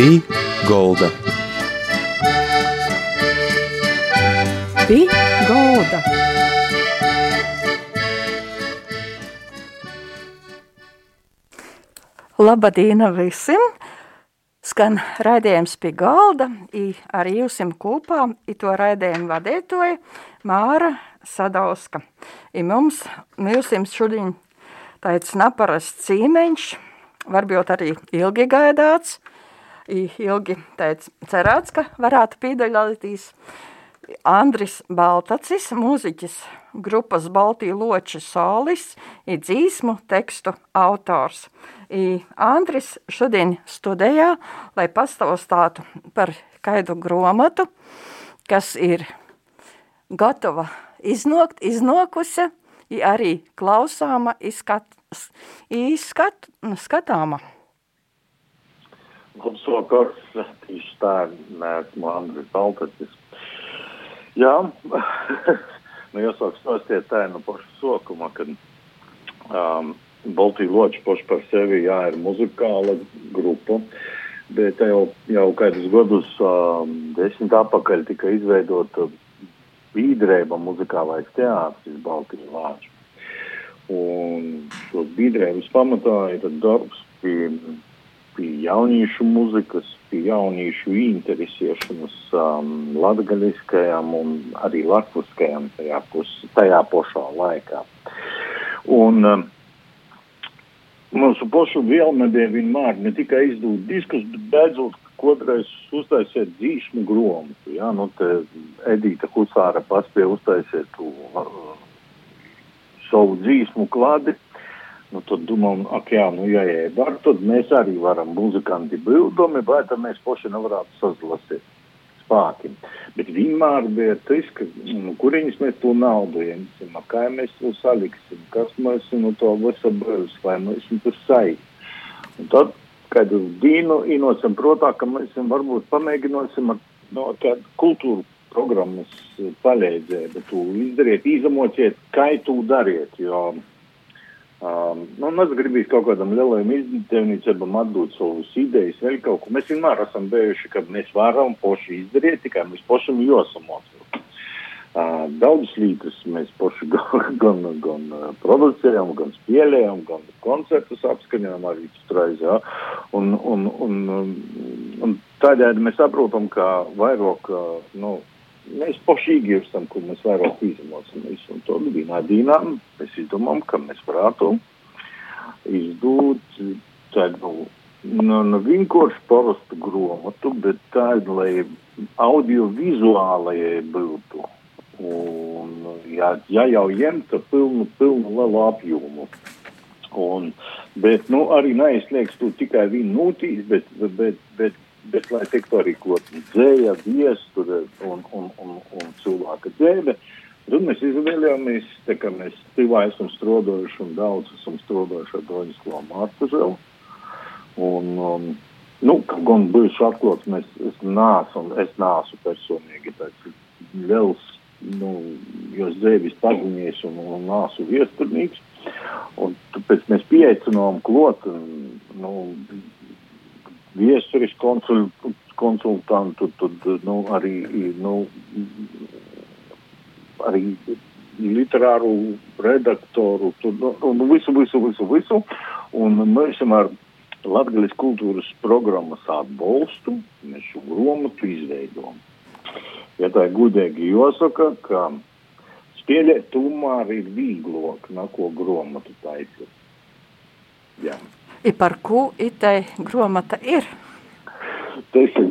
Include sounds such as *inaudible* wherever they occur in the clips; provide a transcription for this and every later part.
Pī Golda. Pī Golda. Labadīna visiem! Skan raidījums pie galda, i arī jūsim kopā, i to raidījumu vadītoja Māra Sadauska. I mums, jūsim šodien tāds naparasts cīmeņš, varbūt arī ilgi gaidāts, ilgi tāds cerēts, ka varētu pīdaļāties Andris Baltacis, mūziķis grupas Baltija Loči solis, i dzīsmu tekstu autors. I Andris šodien studējā, lai pastāstātu par kaidu gromatu, kas ir gatava iznokt, iznokusi, i arī klausāma, izskat, izskat, skatāma. Vakars, tieši tā, neesmu Andris Baltacis. Jā, *laughs* nu jāsāk stāstīt tā no paša sokuma, kad um, Baltija Loča paši par sevi, jā, ir muzikāla grupa, bet jau, jau kādus gadus um, desmit apakaļ tika izveidota bīdrēba muzikālais teātris Baltija Loča. Un šos bīdrēbas pamatā ir darbs pie, pie jauniešu muzikas, pie jauniešu interesēšanas um, latgaļiskajām un arī latviskajām tajā, pus, tajā pošā laikā. Un um, mūsu pošu vēlme bija vienmēr ne tikai izdot diskus, bet beidzot kodreiz uztaisīt dzīšmu gromatu. Ja? Nu, te Edīta Husāra paspēja uztaisīt uh, savu dzīsmu kladi. Nu, tad domājam, ak, jā, nu, ja jē, var, tad mēs arī varam muzikanti bildumi, vai tad mēs paši nevarētu sazlasīt spāki. Bet vienmēr bija tas, ka, nu, kuriņas mēs to naudu ieņemsim, kā mēs to saliksim, kas mēs no to visu būs, vai mēs to sai. Un tad, kad dīnu īnocam protā, ka mēs varbūt pamēģināsim ar no, tādu kultūru programmas palīdzēja, to izdariet, izamociet, kā to dariet, jo Um, nu, mēs gribam kaut kādam lielam izdevniecībam atdot savus idejas, vēl kaut ko. Mēs vienmēr esam bijuši, ka mēs varam poši izdarīt, tikai mēs pašam jāsamot. Uh, Daudzas lietas mēs paši *laughs* gan, gan, gan uh, producējam, gan spēlējam, gan koncertus apskaņojam arī straiz, jā. Un, un, un, un, un tādēļ mēs saprotam, ka vairāk, uh, nu, mēs pašīgi esam, kur mēs vairāk izmocāmies. Un to vienā dienā mēs izdomājam, ka mēs varētu izdot tādu nu, nu, vienkārši parastu gromatu, bet tādu, lai audiovizuālajai būtu. Un, ja, ja jau ņemta pilnu, pilnu lielu apjomu. Un, bet, nu, arī neizslēgts tu tikai vienu nūtīs, bet, bet, bet bet lai tiktu arī kaut dzēja, viesture un, un, un, un cilvēka dzēve. Tad mēs izvēlējāmies, kā mēs divā esam strodojuši un daudz esam strodojuši ar Doņaslavu Mārtuželu. Un, um, nu, gan bijuši atklāts, mēs, es nāsu, es nāsu personīgi tāds liels, nu, jo dzēvis paziņies un, un nāsu viesturnīgs. Un tāpēc mēs pieaicinām klot, un, nu, viesuris konsul, konsultantu, tad nu, arī, nu, arī literāru redaktoru, tad, nu, visu, visu, visu, visu. Un mēs esam ar Latvijas kultūras programmas atbalstu, mēs šo gromatu izveidojam. Ja tā ir gudīgi jāsaka, ka spēlēt tomēr ir vieglāk, neko gromatu taisīt. Jā. I par ko itai gromata ir? Ir.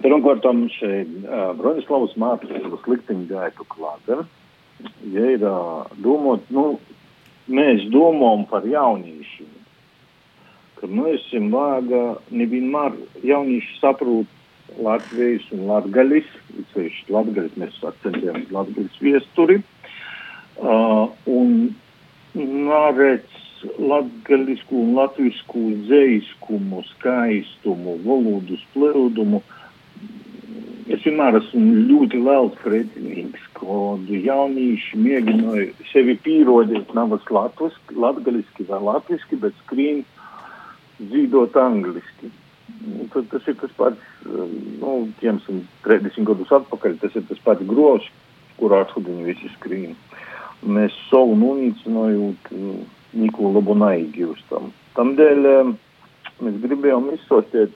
Pirmkārt, šeit uh, Broņislavas mākslas likteņu gaitu klāte. Ja ir uh, domot, nu, mēs domājam par jauniešiem, ka mēs esam vāga nevienmēr jaunieši saprot Latvijas un Latgaļis, īpaši Latgaļis, mēs akcentējam Latgaļis viesturi, uh, un nārēc latgaļisku un latvisku dzējiskumu, skaistumu, valodu splūdumu. Es vienmēr esmu ļoti liels pretinieks, kad jaunieši mēģināja sevi navas latviski, latgaļiski vai latviski, bet skrīn dzīvot angliski. tad tas ir tas pats, nu, 30 gadus atpakaļ, tas ir tas pats gros, kurā šodien visi skrīn. Mēs savu unicinājumu neko labu neigūstam. Tamdēļ mēs gribējām izsostēt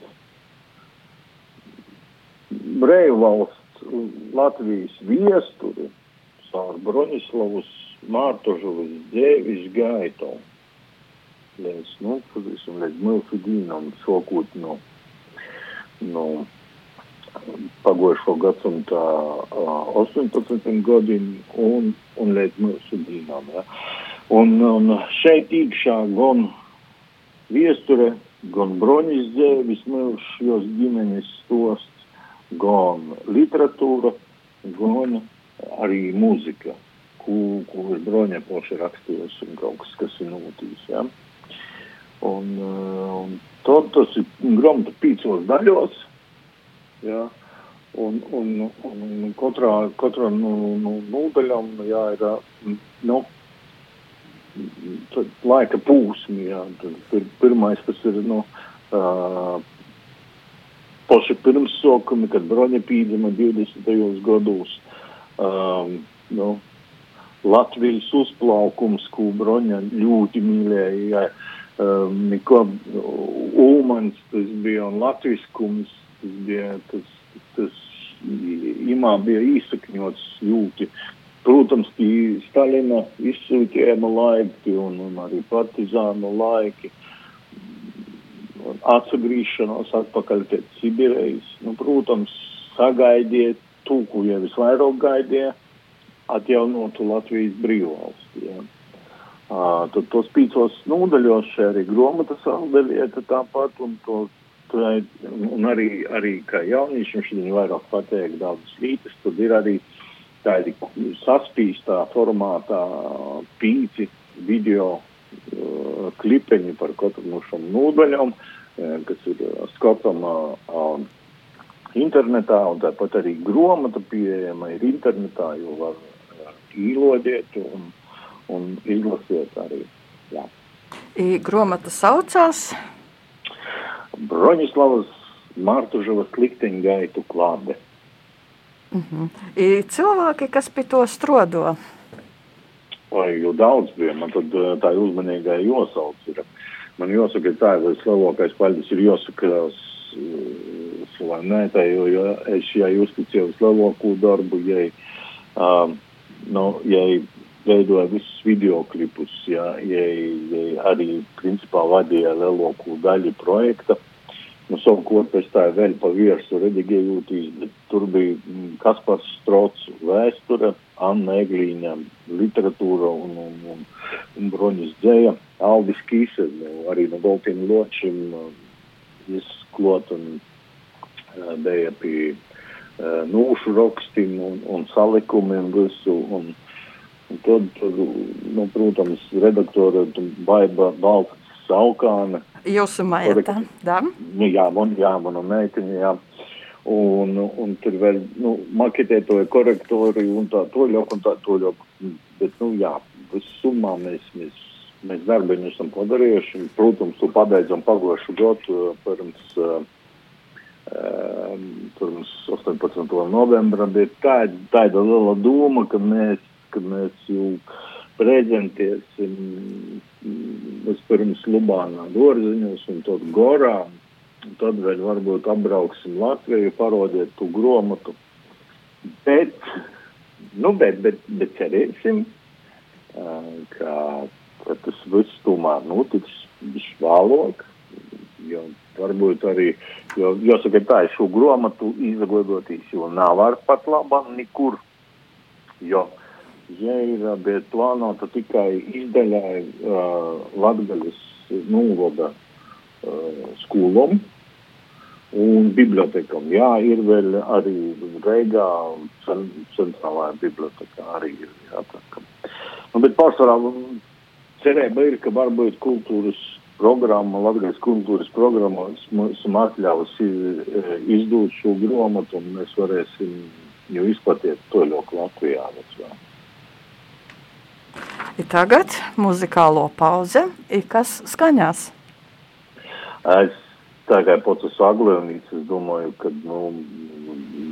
Breju valsts Latvijas viesturi caur Broņislavus Mārtožovas dzēvis gaitu. Līdz, nu, pavisam līdz mūsu dīnam sokūt no, no pagojušo gadsimta uh, 18 gadiem un, un līdz mūsu dīnam. Ja. Un, un šeit iekšā gan viesture, gan broņas dzēvis mūžos ģimenes stosts, gan literatūra, gan arī mūzika, ko, ko broņa poši rakstījis un kaut kas, kas ir noticis. Ja. Un, un tad tas ir grāmata pīcos daļos. Ja. Un, un, un, katrā, katrā nu, nu, nodaļām jā, ir nu, laika pūsmi. Jā. Pir, pirmais tas ir nu, uh, paši pirmsokumi, kad broņa pīdzima 20. gados. Um, nu, Latvijas uzplaukums, ko broņa ļoti mīlēja. Um, Niko Ulmans, tas bija un latviskums, tas bija, tas, tas imā bija īsakņots jūti. Protams, Stalina izsūtījuma laiki un, un arī partizānu laiki. Atsagrīšanos atpakaļ pēc Sibirijas. Nu, protams, sagaidiet to, ko jau visvairāk gaidīja, atjaunotu Latvijas brīvvalsti. Ja. Uh, tad tos pīcos nodaļos šeit arī gromata saldelieta tāpat, un, to, to, un arī, arī kā jauniešiem šodien vairāk pateikt daudzas lītas, tad ir arī tādi saspīstā formātā pīci video uh, klipeņi par katru no šām nodaļām, uh, kas ir skatama uh, internetā, un tāpat arī grāmata pieejama ir internetā, jo var īlodiet un, un izlasiet arī. Jā. I grāmata saucās Broņislavas Mārtužavas likteņa gaitu klāde. Uh -huh. I cilvēki, kas pie to strodo? Vai jau daudz bija, man tad tā uzmanīgai jāsauc ir. Man jāsaka, tā ir lielākais paļģis ir jāsaka vai nē, tā, jo, jo es ja uzticēju lielāko darbu, ja, um, nu, ja veidoja visus videoklipus, ja, ja, ja arī principā vadīja lielāko daļu projekta. Nu, savukārt pēc tā vēl pa viersu redigējotīs, bet tur bija Kaspars Strots vēsture, Anna Eglīņa literatūra un, un, un, un Broņas dzēja, Aldis Kīse, nu, arī no Baltīna Ločim izklot un bija pie nūšu rakstiem un, un salikumiem visu. Un, un tad, tad, nu, protams, redaktore Baiba Baltas Saukāne. Jūsu maita, da? Nu, jā, man, jā, mana meitiņa, jā. Un, un tur vēl, nu, maketētoja korektori un tā toļok un tā toļok. Bet, nu, jā, visumā mēs, mēs, mēs darbiņu esam padarījuši. Protams, to pabeidzam pagošu gadu pirms uh, pirms 18. novembra bija tāda, tāda liela doma, ka mēs, ka mēs jau prezentēsim vispirms Lubānā dārziņos un tad Gorā. Un tad vēl varbūt apbrauksim Latviju, parodiet tu gromatu. Bet, nu, bet, bet, bet cerēsim, ka, ka tas viss tomēr notiks visvēlāk, jo varbūt arī, jo, jāsaka tā, šo gromatu izglītotīs, jo nav ar pat labam nekur, jo, ja ir, bet plānota tikai izdaļai uh, Latgaļas nūvoda uh, skolom un bibliotekam. Jā, ir vēl arī Reigā centrālajā bibliotekā arī ir jāatakam. Nu, bet pārsvarā cerība ir, ka varbūt kultūras programma, Latvijas kultūras programma esam atļausi e, izdot šo grāmatu, un mēs varēsim jau izplatīt to ļoti Latvijā. I tagad muzikālo pauze, kas skaņās? Es kā pats aglēnīts, es domāju, ka, nu,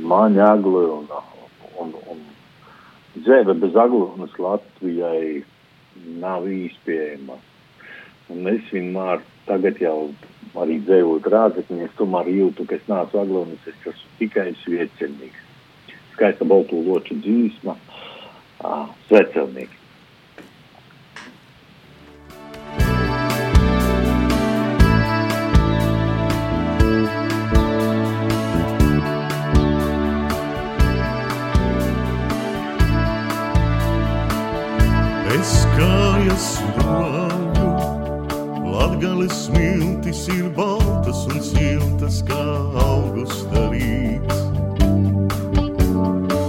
māņa agli un, un, un dzēve bez aglūnas Latvijai nav īspējama. Un es vienmēr tagad jau arī dzējot rādzekļi, es tomēr jūtu, ka es nācu aglūnas, es esmu tikai sviecenīgs. Skaista balto loču dzīsma, svecelnieks. Latgales smiltis ir baltas un siltas kā augusta rīts.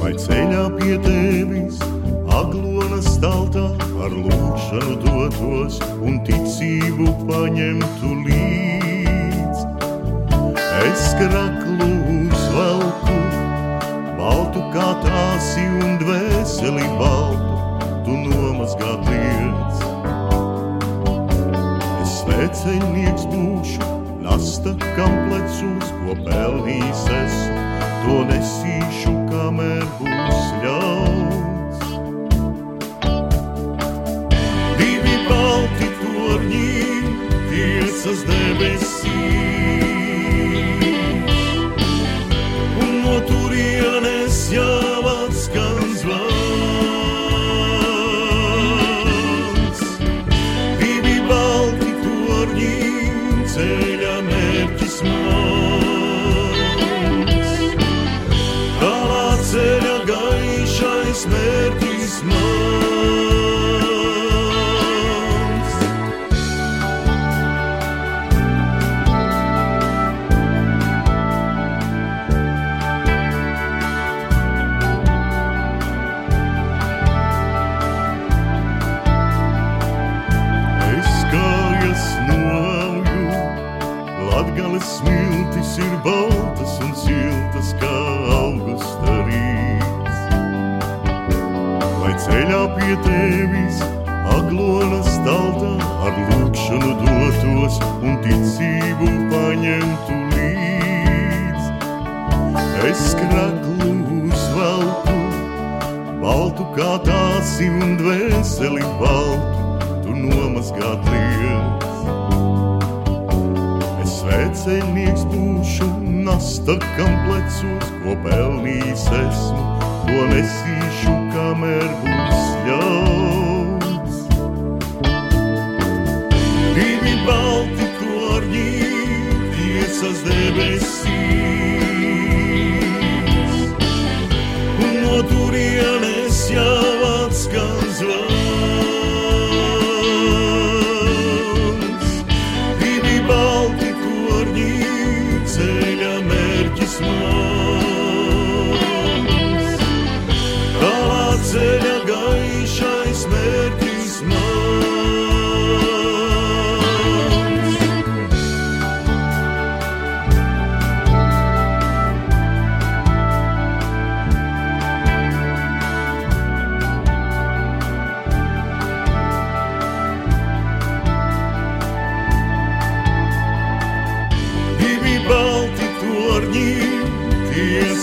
Vai ceļā pie tevis aglonas staltā ar lūkšanu dotos un ticību paņemtu līdz. Es kraklu uzvelku, baltu kā tāsi un dvēseli baltu, Sveceļnieks būšu, nasta kam plecos, ko pelnījis es, to nesīšu, kamēr būs ļauts. Divi balti torņi, tiesas debesīs,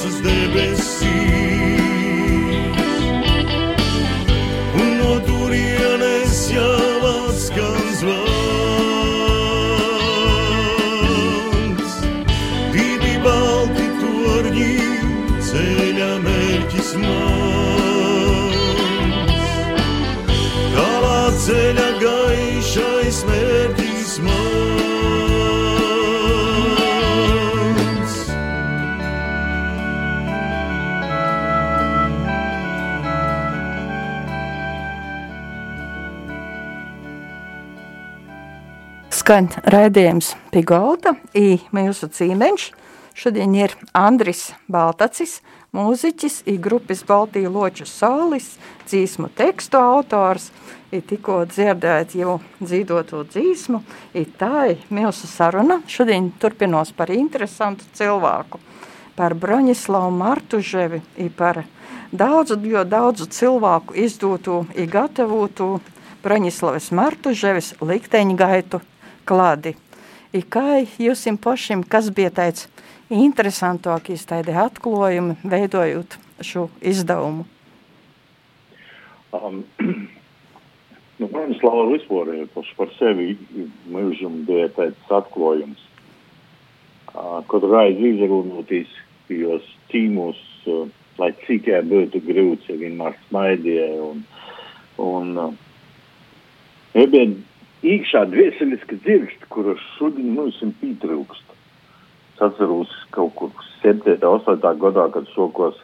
tiesas debesīs. Skan raidījums Pigolda, i mūsu cīmeņš. Šodien ir Andris Baltacis, mūziķis, i grupas Baltiju loču solis, dzīsmu tekstu autors, i tikko dzirdēt jau dzīdoto dzīsmu, i tā ir mūsu saruna. Šodien turpinos par interesantu cilvēku, par Broņislavu Martuževi, i par daudzu, jo daudzu cilvēku izdotu, i gatavotu Broņislavas Martuževis likteņgaitu kladi. I kā jūs pašim, kas bija tāds interesantākais tādi atklājumi, veidojot šo izdevumu? Um, *clears throat* nu, man slava vispārēji par sevi mūžam bija tāds atklājums. Uh, kad raizi izrunātīs tajos cīmos, uh, lai cik jā būtu grūts, ja vienmēr smaidīja un, un uh, bija iekšā dvieseliska dzirksta, kuras šodien mums ir pietrūkst. Es atceros kaut kur 7. 8. gadā, kad sokos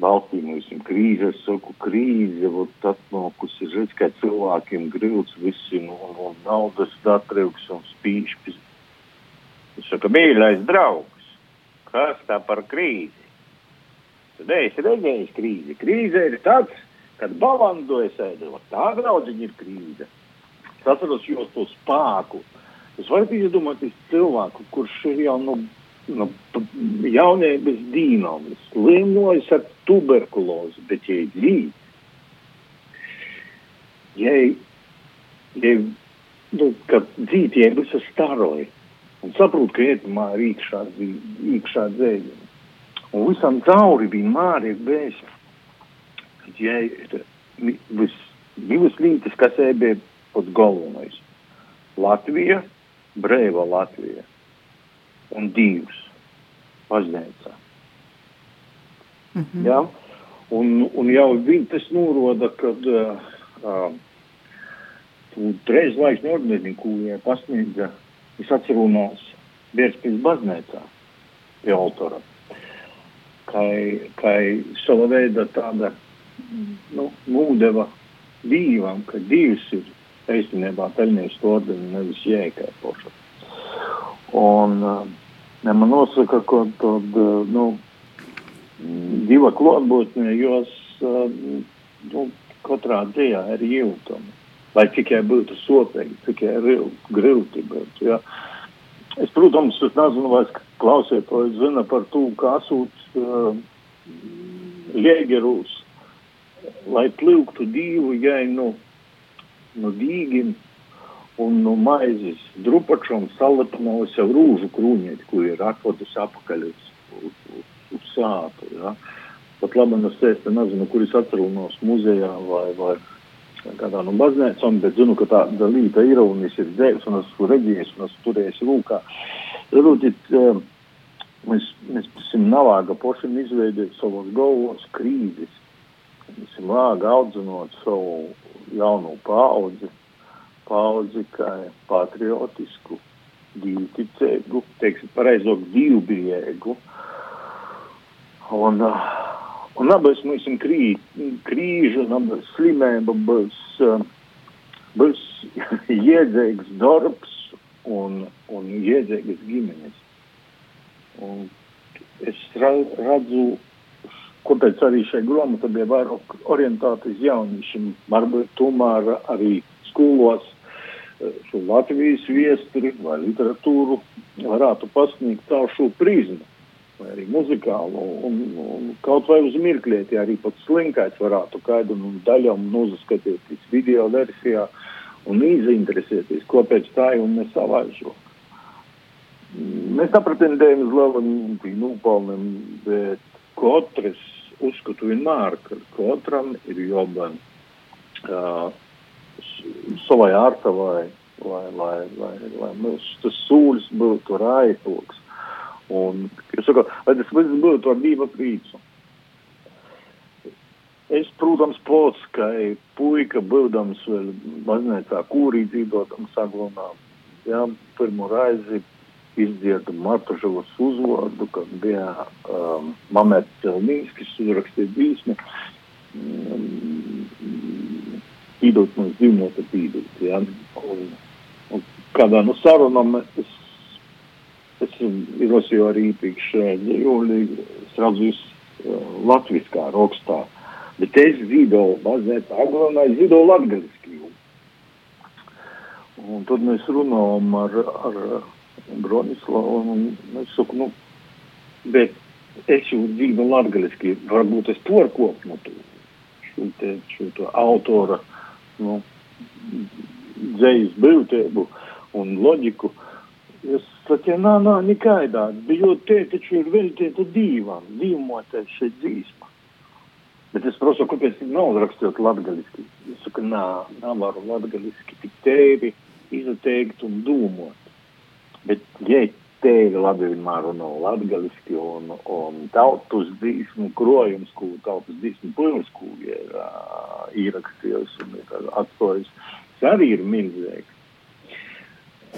valstī mums ir krīze, es saku, krīze, vot atmokusi, redz, kā cilvēkiem grūts visi, nu, un, un naudas atrauks un spīšpis. Es saku, mīļais draugs, kas tā par krīzi? Tad es redzēju krīzi. Krīze ir tāds, kad balandojas ēdot. Tā draudziņa ir krīze. Es atceros jūs to spēku. Es varu iedomāties cilvēku, kurš ir jau no, no jaunības dīnomis, slimojas ar tuberkulozi, bet ja ir dzīvi, ja, ja nu, kad dzīvie visi staroja un saprot, ka ietumā ir īkšā, īkšā dzēļa. Un visam cauri vienmēr ir bijis, ja vis, divas lietas, kas bija pat galvenais. Latvija, brīva Latvija un divas baznīcā. Mm -hmm. ja? un, un jau viņi tas noroda, kad uh, tu reiz laiks nordēni, ko viņa pasniedza, es atcerunās Bērspils baznīcā pie autora kā sava veida tāda nu, mūdeva dīvam, ka divs ir īstenībā pelnījis to ordeni, nevis jēgai pašu. Un eh, ne, man nosaka, ka tad, eh, nu, diva klātbūtne, jos eh, nu, katrā dienā ir jūtama. Lai tikai būtu sopīgi, tikai grūti būtu. Ja. Es, protams, es nezinu, vai klausītāji zina par to, ka asūts uh, liegerūs, lai plūktu divu, ja nu. No, no dīgim un no maizes drupačom salapinājus jau rūžu krūņieti, kur ir atvodas apakaļ uz, uz, uz, sātu. Ja. Pat labi, es teicu, nezinu, kur es atrunos muzejā vai, vai kādā no baznīcām, bet zinu, ka tā dalīta ir un es ir dzēvis un esmu reģījis un esmu turējis rūkā. Rūtīt, uh, Mēs, mēs esam navāga pašam izveidot savos galvos krīzes. Mēs esam vāga audzinot savu jauno paudzi, paudzi kā patriotisku, divticīgu, teiksim, pareizāk divbijēgu. Un, un abas mums ir krī, krīža, un abas slimība būs, būs iedzīgs darbs un, un iedzīgas ģimenes. Un es redzu, kāpēc arī šai grāmatai bija vairāk orientēta uz jauniešiem. Varbūt tomēr arī skolos eh, šo Latvijas viesturi vai literatūru varētu pasniegt caur šo prizmu. Vai arī muzikālu, un, un kaut vai uz mirklieti, arī pat slinkais varētu kādu nu, daļam nozaskatīties video versijā un izinteresēties, kāpēc tā ir un nesavaižot. Mēs nepretendējam uz lieliem nopelniem, bet katrs uzskatu vienmēr, ka katram ir jābūt uh, savai ārtavai, lai, lai, lai, lai mūsu tas sūļus būtu raipoks. Un, es saku, lai tas viss būtu ar divu prīcu. Es, protams, pats, kā puika, būdams vēl baznīcā, kūrī dzīvotams saglunā, jā, pirmo raizi izdziedu Martužavas uzvārdu, kad bija um, Mamets Celmīnskis uzrakstīja bīsmi, um, pīdot mums dzīvnota pīdot, ja? Un, un kādā no sarunām es, es izlasīju arī īpaši dzīvoli, es redzu uh, latviskā rokstā, bet es dzīvoju mazliet agrānā, es dzīvoju latgaliski. Un tad mēs runājam ar, ar Un, un es saku, nu, bet es jau dzīvoju latgaliski, varbūt es to ar kopu, nu, šo, te, šo to autora, nu, dzējas būtību un loģiku, Es saku, nā, nā, nekaidā, jo te taču ir veltīta divam, divmotais šeit dzīsma. Bet es prasu, kāpēc nav rakstot latgaliski. Es saku, nā, nevaru latgaliski tik tevi izteikt un domāt. Bet, ja tevi labi vienmēr runā latgaliski un, un tautas dzīsmu krojums, ko tautas dzīsmu pilns, ko ir uh, ierakstījis un ir atstājis, tas arī ir milzīgs.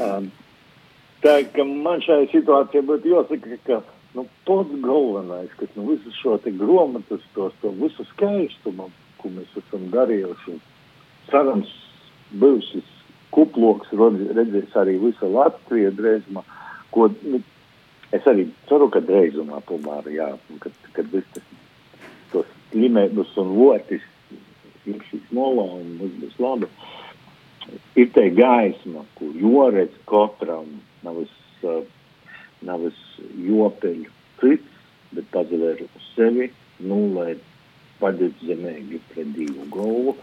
Um, tā, ka man šajā situācijā būtu jāsaka, ka nu, pats galvenais, kas nu, visu šo grāmatas, to, to visu skaistumu, ko mēs esam darījuši, cerams, bijušas kuploks, redzēs arī visa Latvija drēzumā, ko nu, es arī ceru, ka drēzumā tomēr, jā, kad, kad viss tas, tos limēdus un lotis iekšīs molā un mums būs labi. Ir te gaisma, kur joredz katram, nav es uh, nav es jopeļu cits, bet pazaver uz sevi, nu, lai padēt zemēgi pret divu galvu,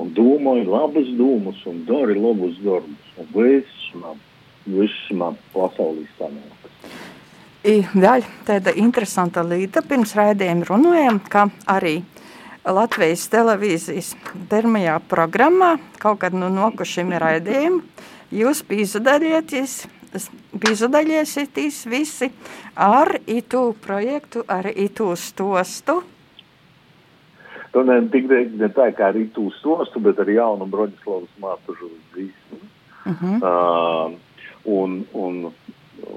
un domāju labas domas, un dari labus darbus, un viss man, viss man pasaulī sanāks. Vēl tāda interesanta lieta, pirms raidījuma runājām, ka arī Latvijas televīzijas pirmajā programmā, kaut kad nu nokušiem raidījumiem, jūs piedalījāties piedalīsieties visi ar itu projektu, ar itu stostu. Ne tikai ne tā kā ar itu stostu, bet ar jaunu Broņislavas mātužu dzīsmu. Uh -huh. uh, un, un,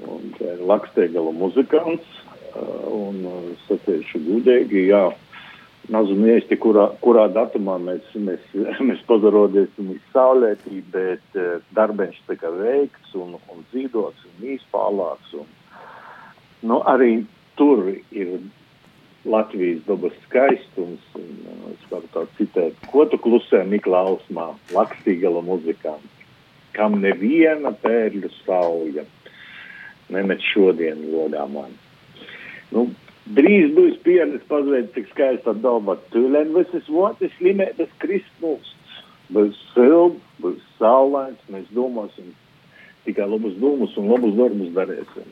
un Laksteigala muzikants, un satiešu gudēgi, jā. Nezinu īsti, kurā, kurā datumā mēs, mēs, *laughs* mēs pazarodēsim uz saulētī, bet darbiņš tika veikts un, un dzīvots un izpālāts. Un, nu, arī tur ir Latvijas dabas skaistums, un uh, es varu tā citēt, ko tu klusē Miklausmā, lakstīgala muzikants, kam neviena pērļu sauja nemet šodien logā man. Nu, Drīz būs pieredze pazudīt, cik skaista daba. Tūlēn visas votas slimētas kristmūsts. Būs silts, būs saulains, mēs domāsim tikai labus domus un labus darbus darīsim.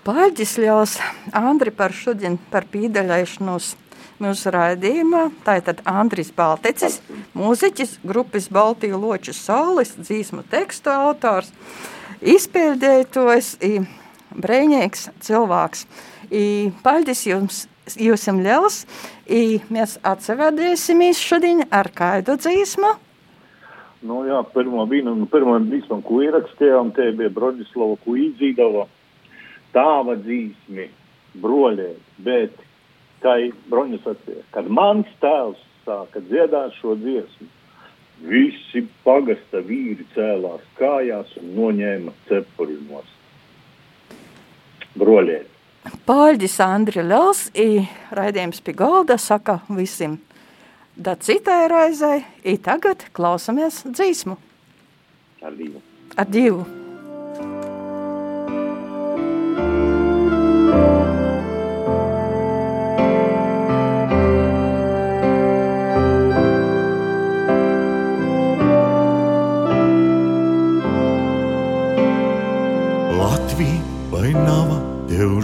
Paldies, Ļaus, Andri, par šodien, par pīdaļaišanos mūsu raidījumā. Tā ir tad Andris Baltecis, mūziķis, grupas Baltiju loču saules, dzīsmu tekstu autors, izpildētojs, brēņīgs cilvēks. I, paldies jums! Jūs esat liels, i mēs atsevēdēsimies šodien ar kādu dzīsmu. Nu, jā, pirmo vīnu, nu, pirmo dzīsmu, ko ierakstījām, te bija Brodislava, ko tāva dzīsmi, broļē, bet, kā Broņas atsies, kad mans tēvs sāka dziedāt šo dziesmu, visi pagasta vīri cēlās kājās un noņēma cepurinos. Broļēt. Pāļģis Andri Ļels i raidījums pie galda saka visiem. Da citai raizai, i tagad klausamies dzīsmu. Ar divu. Ar divu.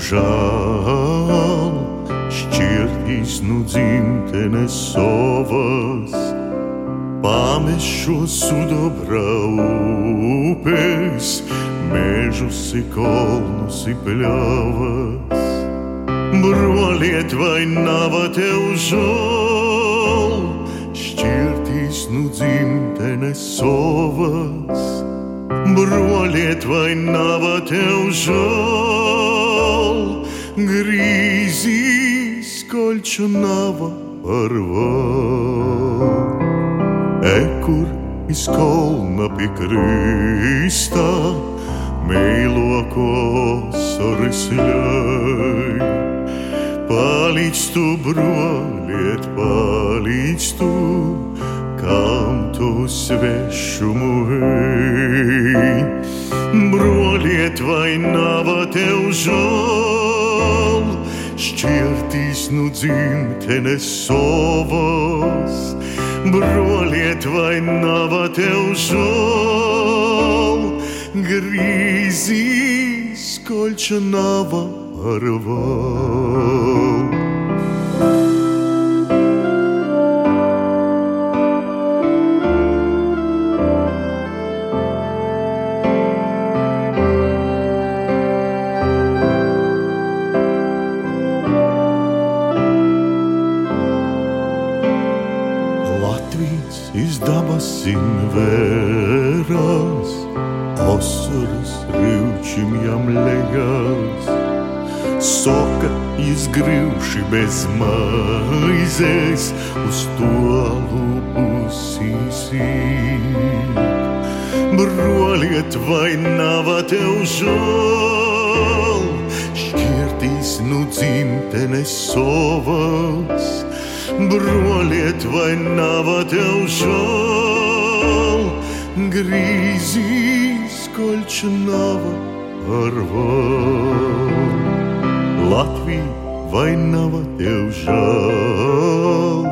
Žēl, šķirtīs nu dzimtenes savas, pamešu sudobra upes, mežus i kalnus i pļavas. Broliet, vai nav tev žēl, šķirtīs nu dzimtenes savas, broliet, vai nav tev žēl parvā. Ekur iz kolna pie krīstā, mīlokos orisļai. Palīdz tu, broliet, palīdz tu, kam tu svešumu ej. Broliet, vai nav tev žēl, šķirtīs nu dzimtenes savas. Broliet, vai nav tev žēl, grīzīs kolča nava ar val. Lejās. Soka izgrīvši bez maizes uz tolu pusīsī. Broliet, vai nav tev žēl, šķirtīs nu dzimtenes sovas broliet, vai nav tev žēl, grīzīs kolča nav ar vēl. Latvija, vai nav tev žēl,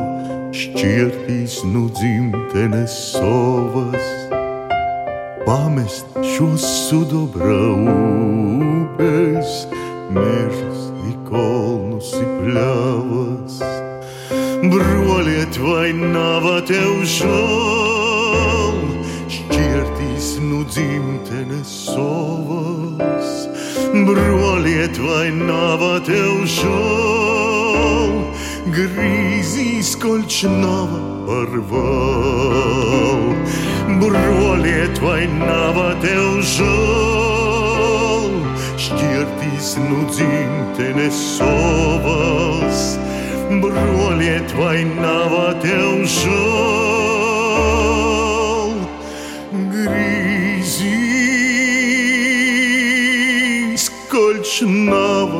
šķirtīs nu dzimtenes sovas, pamest šos sudobra upes, mežus, ikolnus, pļavas broliet, vai nav tev žēl, nu dzimtenes sovas. Broliet, vai nav tev žēl, grīzīs kolč nav par val. Broliet, vai nav tev žēl, šķirtīs nu dzimtenes sovas broliet, vai nav tev žēl? Koļš nav